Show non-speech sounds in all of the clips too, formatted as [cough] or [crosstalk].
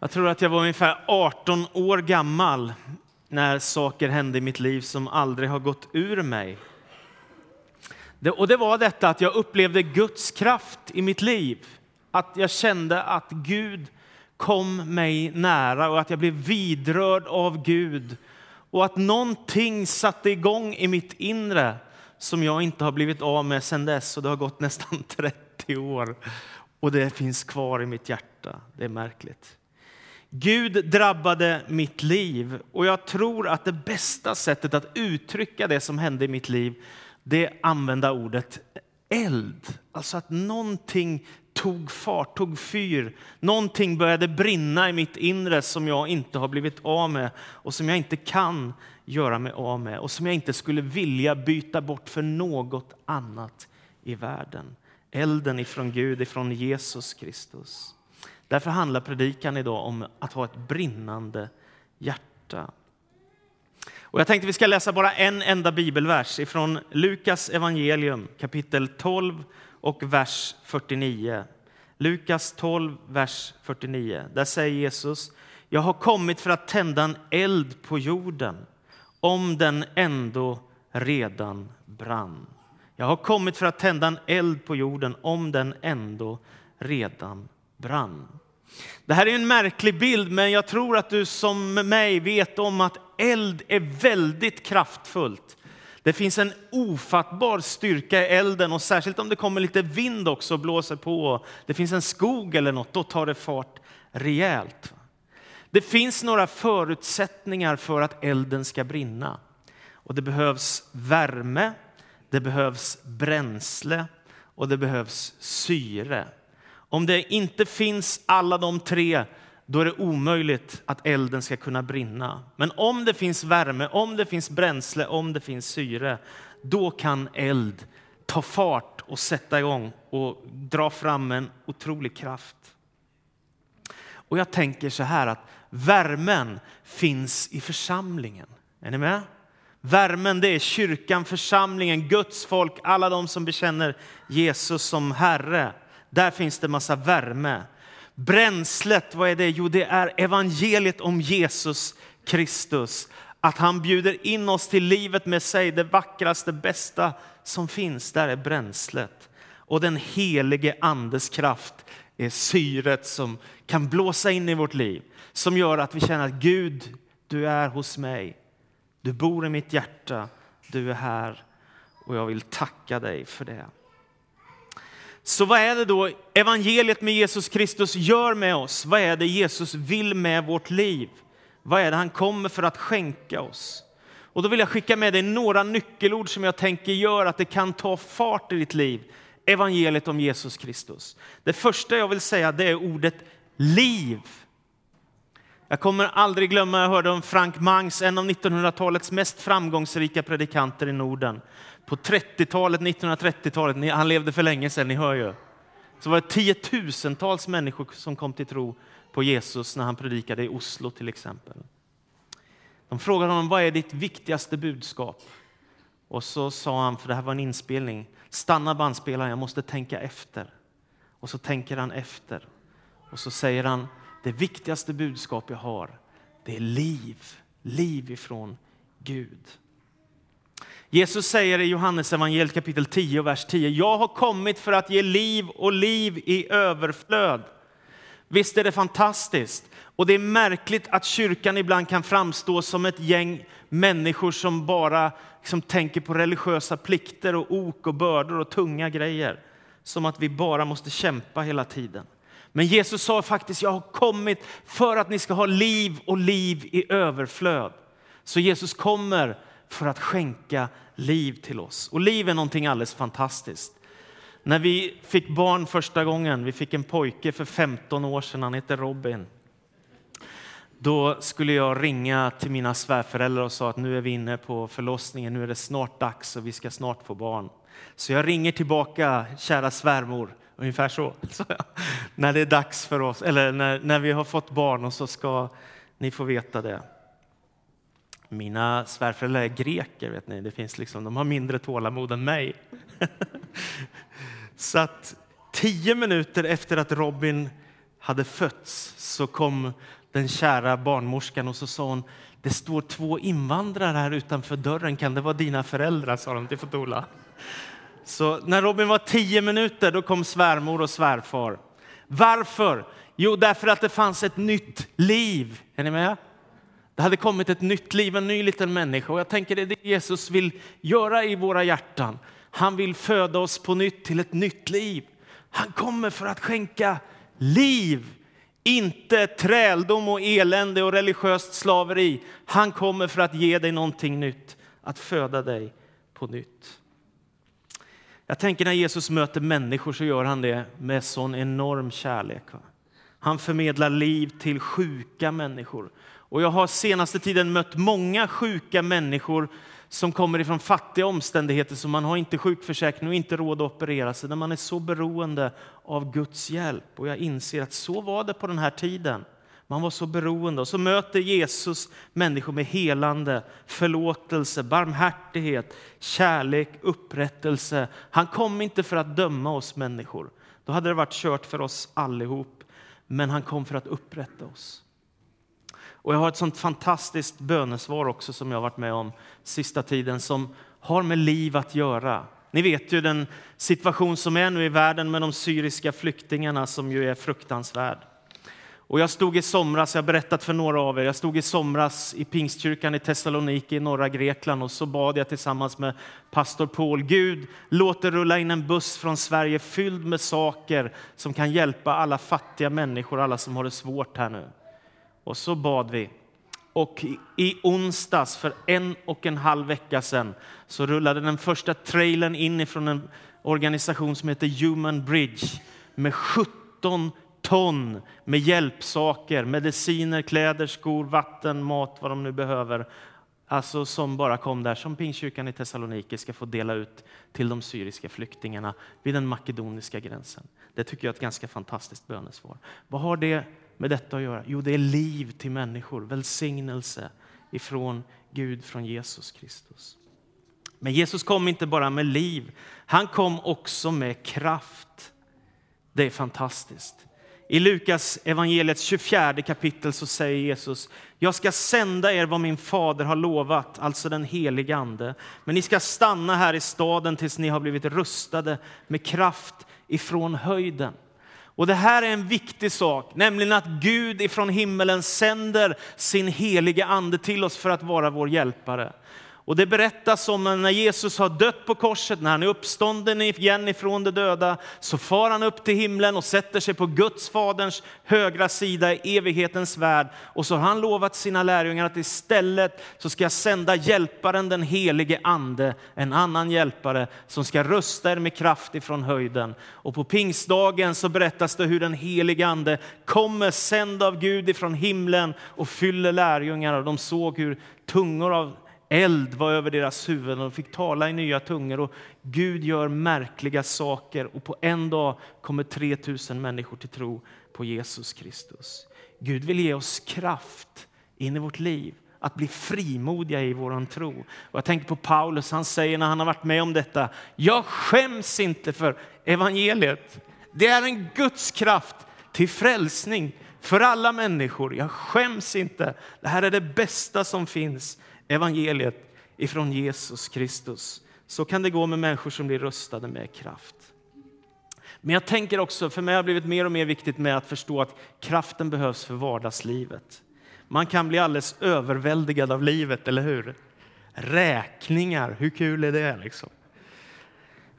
Jag tror att jag var ungefär 18 år gammal när saker hände i mitt liv som aldrig har gått ur mig. Det, och det var detta att jag upplevde Guds kraft i mitt liv. Att jag kände att Gud kom mig nära och att jag blev vidrörd av Gud. Och att någonting satte igång i mitt inre som jag inte har blivit av med sedan dess. Och det har gått [laughs] nästan 30 år och det finns kvar i mitt hjärta. Det är märkligt. Gud drabbade mitt liv och jag tror att det bästa sättet att uttrycka det som hände i mitt liv det är att använda ordet eld. Alltså att någonting tog fart, tog fyr. Någonting började brinna i mitt inre som jag inte har blivit av med och som jag inte kan göra mig av med och som jag inte skulle vilja byta bort för något annat i världen. Elden ifrån Gud, ifrån Jesus Kristus. Därför handlar predikan idag om att ha ett brinnande hjärta. Och jag tänkte vi ska läsa bara en enda bibelvers ifrån Lukas evangelium kapitel 12 och vers 49. Lukas 12, vers 49. Där säger Jesus, jag har kommit för att tända en eld på jorden om den ändå redan brann. Jag har kommit för att tända en eld på jorden om den ändå redan brann. Det här är en märklig bild, men jag tror att du som mig vet om att eld är väldigt kraftfullt. Det finns en ofattbar styrka i elden och särskilt om det kommer lite vind också och blåser på. Det finns en skog eller något, då tar det fart rejält. Det finns några förutsättningar för att elden ska brinna. Och det behövs värme, det behövs bränsle och det behövs syre. Om det inte finns alla de tre, då är det omöjligt att elden ska kunna brinna. Men om det finns värme, om det finns bränsle, om det finns syre, då kan eld ta fart och sätta igång och dra fram en otrolig kraft. Och jag tänker så här att värmen finns i församlingen. Är ni med? Värmen det är kyrkan, församlingen, Guds folk, alla de som bekänner Jesus som Herre. Där finns det massa värme. Bränslet, vad är det? Jo, det är evangeliet om Jesus Kristus. Att han bjuder in oss till livet med sig, det vackraste, bästa som finns. Där är bränslet. Och den helige andes kraft är syret som kan blåsa in i vårt liv. Som gör att vi känner att Gud, du är hos mig. Du bor i mitt hjärta, du är här och jag vill tacka dig för det. Så vad är det då evangeliet med Jesus Kristus gör med oss? Vad är det Jesus vill med vårt liv? Vad är det han kommer för att skänka oss? Och då vill jag skicka med dig några nyckelord som jag tänker gör att det kan ta fart i ditt liv. Evangeliet om Jesus Kristus. Det första jag vill säga det är ordet liv. Jag kommer aldrig glömma, jag hörde om Frank Mangs, en av 1900-talets mest framgångsrika predikanter i Norden. På 30-talet, 1930-talet, han levde för länge sedan, ni hör ju. Så var det tiotusentals människor som kom till tro på Jesus när han predikade i Oslo till exempel. De frågade honom, vad är ditt viktigaste budskap? Och så sa han, för det här var en inspelning, stanna bandspelaren, jag måste tänka efter. Och så tänker han efter. Och så säger han, det viktigaste budskap jag har, det är liv. Liv ifrån Gud. Jesus säger i Johannes evangeliet kapitel 10, vers 10. Jag har kommit för att ge liv och liv i överflöd. Visst är det fantastiskt? Och det är märkligt att kyrkan ibland kan framstå som ett gäng människor som bara liksom tänker på religiösa plikter och ok och bördor och tunga grejer. Som att vi bara måste kämpa hela tiden. Men Jesus sa faktiskt, jag har kommit för att ni ska ha liv och liv i överflöd. Så Jesus kommer för att skänka liv till oss. Och liv är någonting alldeles fantastiskt. När vi fick barn första gången, vi fick en pojke för 15 år sedan, han heter Robin. Då skulle jag ringa till mina svärföräldrar och sa att nu är vi inne på förlossningen, nu är det snart dags och vi ska snart få barn. Så jag ringer tillbaka, kära svärmor, ungefär så. [laughs] så ja. När det är dags för oss, eller när, när vi har fått barn och så ska ni få veta det. Mina svärföräldrar är greker, vet ni. Det finns liksom, de har mindre tålamod än mig. [laughs] Så att tio minuter efter att Robin hade fötts så kom den kära barnmorskan och så sa hon det står två invandrare här utanför dörren. Kan det vara dina föräldrar? sa de till Fotola. Så när Robin var tio minuter då kom svärmor och svärfar. Varför? Jo, därför att det fanns ett nytt liv. Är ni med? Det hade kommit ett nytt liv, en ny liten människa. Och jag tänker det är det Jesus vill göra i våra hjärtan. Han vill föda oss på nytt till ett nytt liv. Han kommer för att skänka liv, inte träldom och elände och religiöst slaveri. Han kommer för att ge dig någonting nytt, att föda dig på nytt. Jag tänker när Jesus möter människor så gör han det med sån enorm kärlek. Han förmedlar liv till sjuka människor. Och jag har senaste tiden mött många sjuka människor som kommer ifrån fattiga omständigheter så man har inte sjukförsäkring och inte råd att operera sig, när man är så beroende av Guds hjälp. Och jag inser att så var det på den här tiden. Man var så beroende. Och så möter Jesus människor med helande, förlåtelse, barmhärtighet, kärlek, upprättelse. Han kom inte för att döma oss människor. Då hade det varit kört för oss allihop. Men han kom för att upprätta oss. Och jag har ett sånt fantastiskt bönesvar också som jag har varit med om sista tiden som har med liv att göra. Ni vet ju den situation som är nu i världen med de syriska flyktingarna som ju är fruktansvärd. Och jag stod i somras, jag har berättat för några av er, jag stod i somras i Pingstkyrkan i Thessaloniki i norra Grekland och så bad jag tillsammans med pastor Paul, Gud låt det rulla in en buss från Sverige fylld med saker som kan hjälpa alla fattiga människor, alla som har det svårt här nu. Och så bad vi. Och i onsdags, för en och en halv vecka sedan, så rullade den första trailern in från en organisation som heter Human Bridge med 17 ton med hjälpsaker, mediciner, kläder, skor, vatten, mat, vad de nu behöver. Alltså som bara kom där, som Pingstkyrkan i Thessaloniki ska få dela ut till de syriska flyktingarna vid den makedoniska gränsen. Det tycker jag är ett ganska fantastiskt bönesvar. Vad har det med detta att göra? Jo, det är liv till människor, välsignelse ifrån Gud, från Jesus Kristus. Men Jesus kom inte bara med liv, han kom också med kraft. Det är fantastiskt. I Lukas evangeliets 24 kapitel så säger Jesus, jag ska sända er vad min fader har lovat, alltså den helige ande. Men ni ska stanna här i staden tills ni har blivit rustade med kraft ifrån höjden. Och Det här är en viktig sak, nämligen att Gud ifrån himmelen sänder sin helige ande till oss för att vara vår hjälpare. Och det berättas om när Jesus har dött på korset, när han är uppstånden igen ifrån de döda, så far han upp till himlen och sätter sig på Guds faderns högra sida i evighetens värld. Och så har han lovat sina lärjungar att istället så ska jag sända hjälparen den helige ande, en annan hjälpare som ska rusta er med kraft ifrån höjden. Och på pingstdagen så berättas det hur den helige ande kommer sänd av Gud ifrån himlen och fyller lärjungarna. De såg hur tungor av Eld var över deras huvuden och de fick tala i nya tungor. Och Gud gör märkliga saker och på en dag kommer 3000 människor till tro på Jesus Kristus. Gud vill ge oss kraft in i vårt liv att bli frimodiga i vår tro. Och jag tänker på Paulus, han säger när han har varit med om detta, jag skäms inte för evangeliet. Det är en Guds kraft till frälsning för alla människor. Jag skäms inte. Det här är det bästa som finns evangeliet ifrån Jesus Kristus. Så kan det gå med människor som blir rustade med kraft. Men jag tänker också, för mig har det blivit mer och mer viktigt med att förstå att kraften behövs för vardagslivet. Man kan bli alldeles överväldigad av livet, eller hur? Räkningar, hur kul är det? Liksom?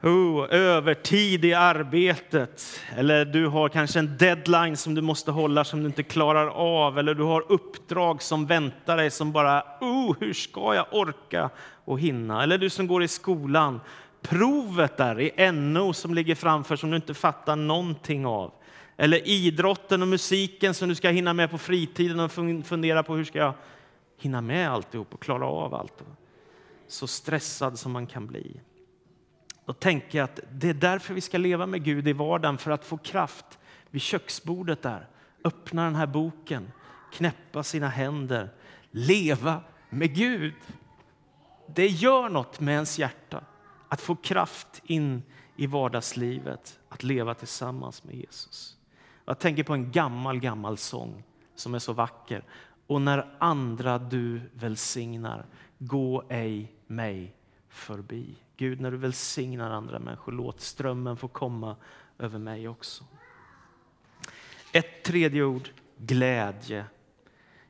Oh, övertid i arbetet, eller du har kanske en deadline som du måste hålla som du inte klarar av, eller du har uppdrag som väntar dig som bara, oh, hur ska jag orka och hinna? Eller du som går i skolan, provet där i NO som ligger framför som du inte fattar någonting av. Eller idrotten och musiken som du ska hinna med på fritiden och fundera på hur ska jag hinna med alltihop och klara av allt. Så stressad som man kan bli. Då tänker jag att det är därför vi ska leva med Gud i vardagen, för att få kraft vid köksbordet där. Öppna den här boken, knäppa sina händer, leva med Gud. Det gör något med ens hjärta att få kraft in i vardagslivet, att leva tillsammans med Jesus. Jag tänker på en gammal, gammal sång som är så vacker. Och när andra du välsignar, gå ej mig förbi. Gud, när du välsignar andra människor, låt strömmen få komma över mig också. Ett tredje ord, glädje.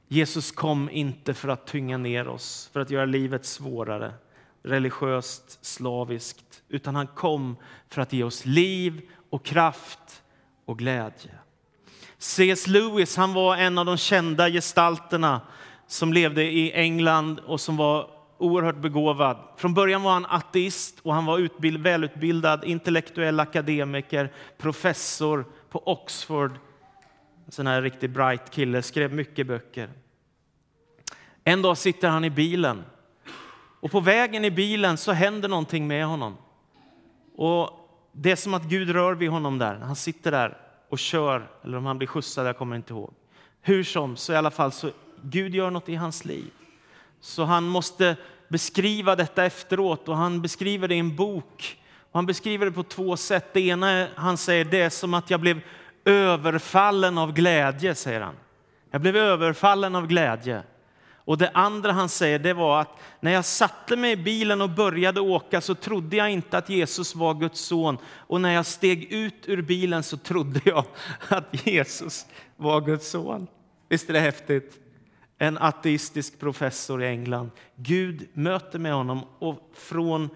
Jesus kom inte för att tynga ner oss, för att göra livet svårare, religiöst, slaviskt, utan han kom för att ge oss liv och kraft och glädje. C.S. Lewis han var en av de kända gestalterna som levde i England och som var oerhört begåvad. Från början var han ateist och han var utbild, välutbildad intellektuell akademiker, professor på Oxford. En sån här riktigt bright kille, skrev mycket böcker. En dag sitter han i bilen och på vägen i bilen så händer någonting med honom. Och det är som att Gud rör vid honom där. Han sitter där och kör, eller om han blir skjutsad, jag kommer inte ihåg. Hur som, så i alla fall så Gud gör något i hans liv. Så han måste beskriva detta efteråt och han beskriver det i en bok. Och han beskriver det på två sätt. Det ena är, han säger det är som att jag blev överfallen av glädje, säger han. Jag blev överfallen av glädje. Och det andra han säger det var att när jag satte mig i bilen och började åka så trodde jag inte att Jesus var Guds son. Och när jag steg ut ur bilen så trodde jag [laughs] att Jesus var Guds son. Visst är det häftigt? En ateistisk professor i England. Gud möter med honom och från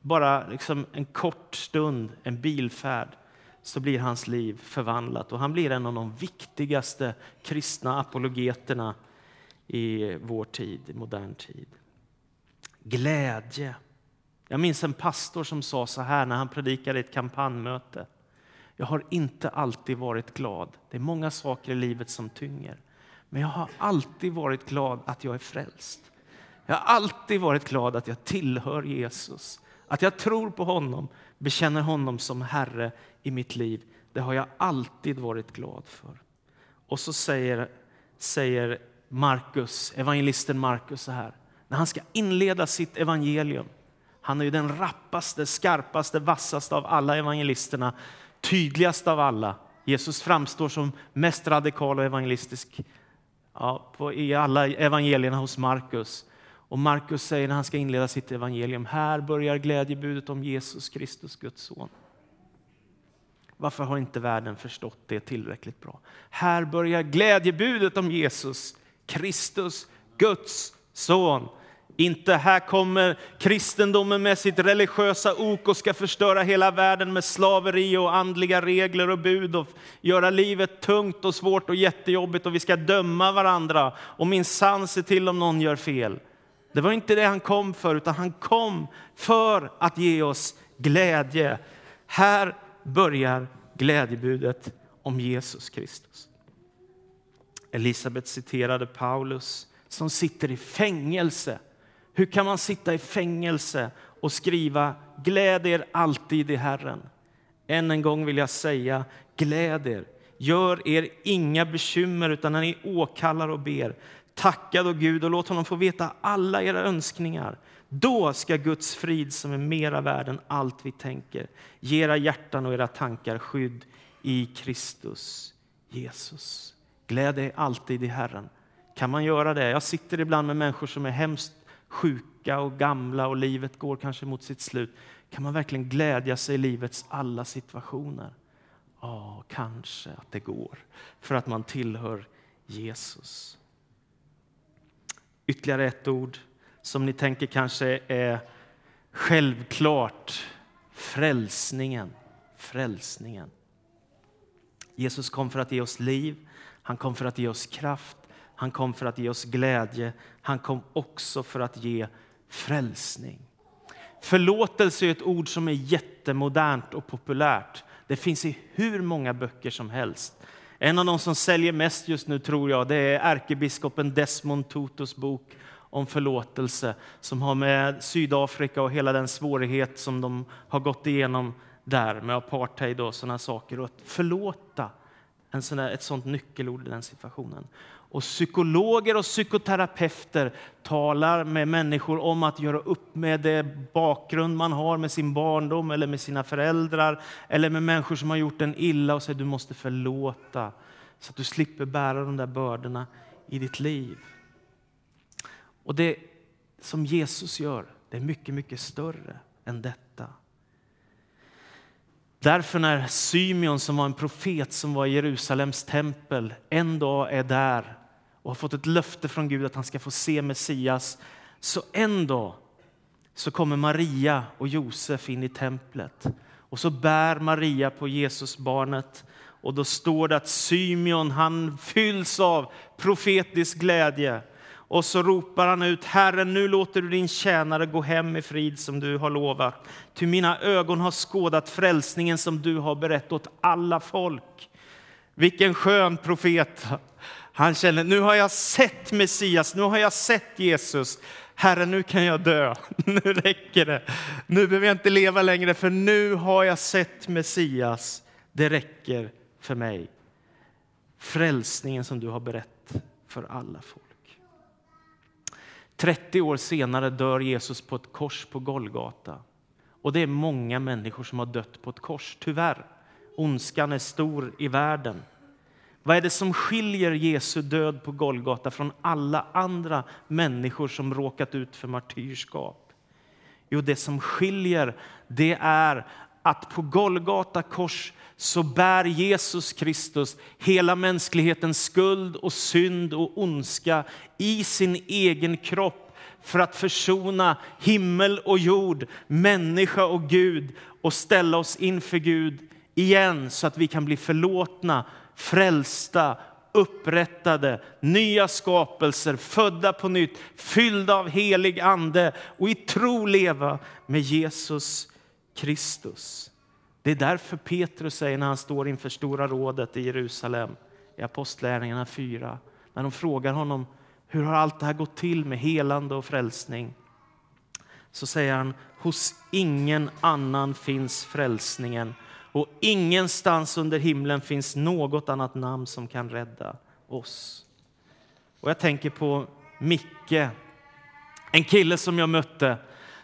bara liksom en kort stund, en bilfärd, så blir hans liv förvandlat och han blir en av de viktigaste kristna apologeterna i vår tid, i modern tid. Glädje. Jag minns en pastor som sa så här när han predikade i ett kampanjmöte. Jag har inte alltid varit glad. Det är många saker i livet som tynger. Men jag har alltid varit glad att jag är frälst. Jag har alltid varit glad att jag tillhör Jesus. Att jag tror på honom, bekänner honom som Herre i mitt liv. Det har jag alltid varit glad för. Och så säger, säger Markus, evangelisten Markus så här. När han ska inleda sitt evangelium, han är ju den rappaste, skarpaste, vassaste av alla evangelisterna, tydligast av alla. Jesus framstår som mest radikal och evangelistisk ja, på, i alla evangelierna hos Markus. Och Markus säger när han ska inleda sitt evangelium, här börjar glädjebudet om Jesus Kristus, Guds son. Varför har inte världen förstått det tillräckligt bra? Här börjar glädjebudet om Jesus, Kristus, Guds son. Inte här kommer kristendomen med sitt religiösa ok och ska förstöra hela världen med slaveri och andliga regler och bud och göra livet tungt och svårt och jättejobbigt och vi ska döma varandra och minsann se till om någon gör fel. Det var inte det han kom för, utan han kom för att ge oss glädje. Här börjar glädjebudet om Jesus Kristus. Elisabet citerade Paulus som sitter i fängelse. Hur kan man sitta i fängelse och skriva gläd er alltid i Herren? Än en gång vill jag säga gläd er. Gör er inga bekymmer utan när ni åkallar och ber tacka då Gud och låt honom få veta alla era önskningar. Då ska Guds frid som är mera värd än allt vi tänker ge era hjärtan och era tankar skydd i Kristus Jesus. Gläd dig alltid i Herren. Kan man göra det? Jag sitter ibland med människor som är hemskt sjuka och gamla och livet går kanske mot sitt slut. Kan man verkligen glädja sig i livets alla situationer? Ja, kanske att det går, för att man tillhör Jesus. Ytterligare ett ord som ni tänker kanske är självklart. Frälsningen. Frälsningen. Jesus kom för att ge oss liv, han kom för att ge oss kraft, han kom för att ge oss glädje. Han kom också för att ge frälsning. Förlåtelse är ett ord som är jättemodernt och populärt. Det finns i hur många böcker som helst. En av de som säljer mest just nu tror jag det är ärkebiskopen Desmond Tutus bok om förlåtelse som har med Sydafrika och hela den svårighet som de har gått igenom där med apartheid och sådana saker. Och att förlåta en sån där, ett sånt nyckelord i den situationen. Och psykologer och psykoterapeuter talar med människor om att göra upp med det bakgrund man har med sin barndom eller med sina föräldrar eller med människor som har gjort en illa och säger du måste förlåta så att du slipper bära de där bördorna i ditt liv. Och det som Jesus gör, det är mycket, mycket större än detta. Därför när Symeon som var en profet som var i Jerusalems tempel en dag är där och har fått ett löfte från Gud att han ska få se Messias, så en dag så kommer Maria och Josef in i templet och så bär Maria på Jesusbarnet och då står det att Symeon han fylls av profetisk glädje och så ropar han ut, Herren, nu låter du din tjänare gå hem i frid som du har lovat. Ty mina ögon har skådat frälsningen som du har berättat åt alla folk. Vilken skön profet! Han känner, nu har jag sett Messias, nu har jag sett Jesus. Herre, nu kan jag dö. [laughs] Nu räcker det. Nu behöver jag inte leva längre, för nu har jag sett Messias. Det räcker för mig. Frälsningen som du har berättat för alla folk. 30 år senare dör Jesus på ett kors på Golgata. Och det är många människor som har dött på ett kors, tyvärr. Ondskan är stor i världen. Vad är det som skiljer Jesu död på Golgata från alla andra människor som råkat ut för martyrskap? Jo, det som skiljer det är att på Golgata kors så bär Jesus Kristus hela mänsklighetens skuld och synd och ondska i sin egen kropp för att försona himmel och jord, människa och Gud och ställa oss inför Gud igen så att vi kan bli förlåtna, frälsta, upprättade, nya skapelser, födda på nytt, fyllda av helig ande och i tro leva med Jesus Kristus. Det är därför Petrus säger när han står inför Stora rådet i Jerusalem i Apostlagärningarna 4, när de frågar honom hur har allt det här gått till med helande och frälsning? Så säger han, hos ingen annan finns frälsningen och ingenstans under himlen finns något annat namn som kan rädda oss. Och jag tänker på Micke, en kille som jag mötte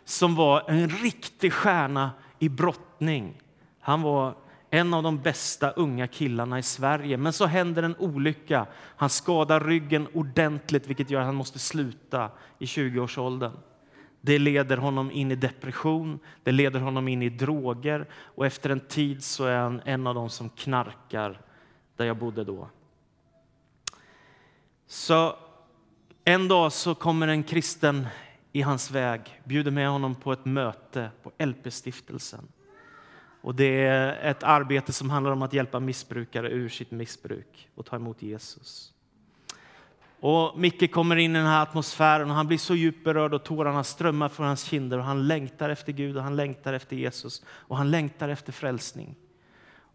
som var en riktig stjärna i brottning. Han var en av de bästa unga killarna i Sverige. Men så händer en olycka. Han skadar ryggen ordentligt vilket gör att han måste sluta i 20-årsåldern. Det leder honom in i depression, det leder honom in i droger och efter en tid så är han en av dem som knarkar där jag bodde då. Så en dag så kommer en kristen i hans väg, bjuder med honom på ett möte på LP-stiftelsen. Och det är ett arbete som handlar om att hjälpa missbrukare ur sitt missbruk och ta emot Jesus. Och Micke kommer in i den här atmosfären och han blir så djupt berörd och tårarna strömmar från hans kinder och han längtar efter Gud och han längtar efter Jesus och han längtar efter frälsning.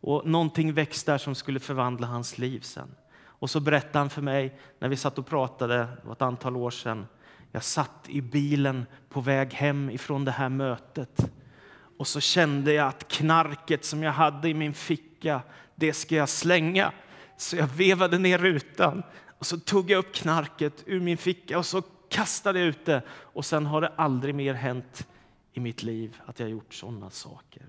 Och någonting väcks där som skulle förvandla hans liv sen. Och så berättade han för mig när vi satt och pratade, det var ett antal år sedan. Jag satt i bilen på väg hem ifrån det här mötet och så kände jag att knarket som jag hade i min ficka, det ska jag slänga. Så jag vevade ner rutan och så tog jag upp knarket ur min ficka och så kastade jag ut det. Och sen har det aldrig mer hänt i mitt liv att jag gjort sådana saker.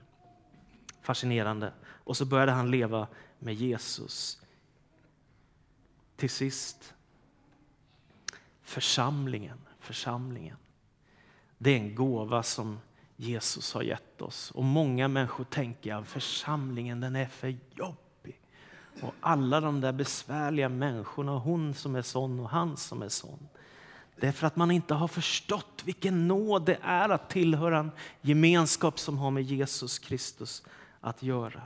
Fascinerande. Och så började han leva med Jesus. Till sist, församlingen. församlingen. Det är en gåva som Jesus har gett oss. Och många människor tänker att församlingen den är för jobbig. Och alla de där besvärliga människorna, hon som är sån och han som är sån. Det är för att man inte har förstått vilken nåd det är att tillhöra en gemenskap som har med Jesus Kristus att göra.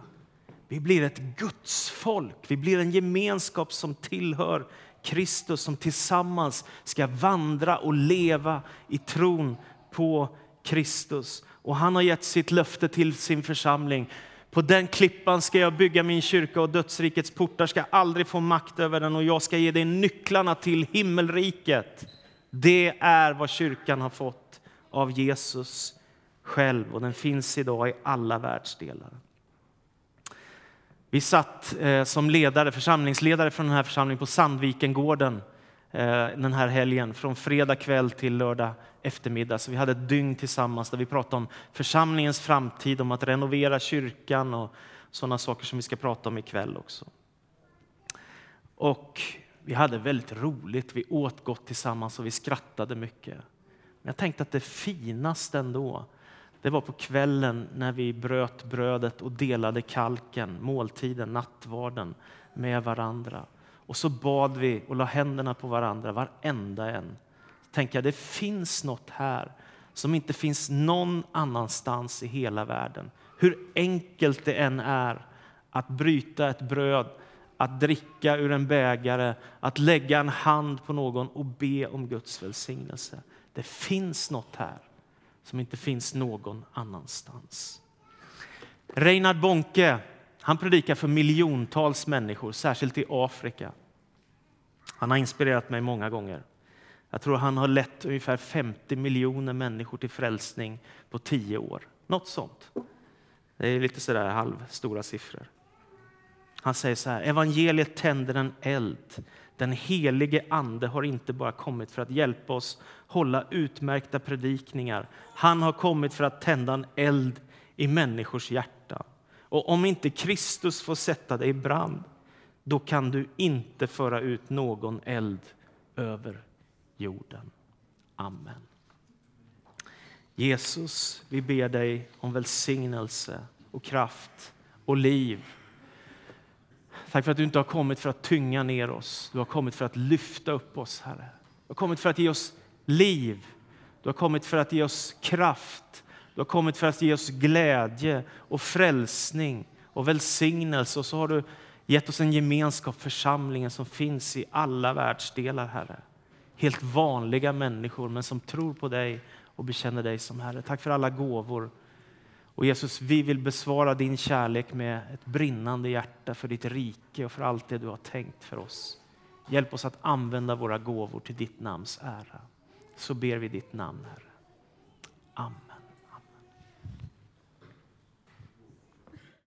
Vi blir ett Guds folk. Vi blir en gemenskap som tillhör Kristus som tillsammans ska vandra och leva i tron på Kristus. Och han har gett sitt löfte till sin församling. På den klippan ska jag bygga min kyrka och dödsrikets portar ska aldrig få makt över den och jag ska ge dig nycklarna till himmelriket. Det är vad kyrkan har fått av Jesus själv och den finns idag i alla världsdelar. Vi satt eh, som ledare, församlingsledare från den här församlingen på Sandvikengården Eh, den här helgen från fredag kväll till lördag eftermiddag. Så vi hade ett dygn tillsammans där vi pratade om församlingens framtid, om att renovera kyrkan och sådana saker som vi ska prata om ikväll också. Och vi hade väldigt roligt, vi åt gott tillsammans och vi skrattade mycket. Men jag tänkte att det finaste ändå, det var på kvällen när vi bröt brödet och delade kalken, måltiden, nattvarden med varandra. Och så bad vi och la händerna på varandra, varenda en. Så jag, det finns något här som inte finns någon annanstans i hela världen. Hur enkelt det än är att bryta ett bröd, att dricka ur en bägare, att lägga en hand på någon och be om Guds välsignelse. Det finns något här som inte finns någon annanstans. Reinhard Bonke han predikar för miljontals människor, särskilt i Afrika. Han har inspirerat mig många gånger. Jag tror han har lett ungefär 50 miljoner människor till frälsning på tio år. Något sånt. Det är lite sådär halvstora siffror. Han säger så här, evangeliet tänder en eld. Den helige ande har inte bara kommit för att hjälpa oss hålla utmärkta predikningar. Han har kommit för att tända en eld i människors hjärta. Och om inte Kristus får sätta dig i brand, då kan du inte föra ut någon eld över jorden. Amen. Jesus, vi ber dig om välsignelse och kraft och liv. Tack för att du inte har kommit för att tynga ner oss. Du har kommit för att lyfta upp oss, Herre. Du har kommit för att ge oss liv. Du har kommit för att ge oss kraft. Du har kommit för att ge oss glädje och frälsning och välsignelse. Och så har du gett oss en gemenskap, församlingen som finns i alla världsdelar, Herre. Helt vanliga människor, men som tror på dig och bekänner dig som Herre. Tack för alla gåvor. Och Jesus, vi vill besvara din kärlek med ett brinnande hjärta för ditt rike och för allt det du har tänkt för oss. Hjälp oss att använda våra gåvor till ditt namns ära. Så ber vi ditt namn, Herre. Amen.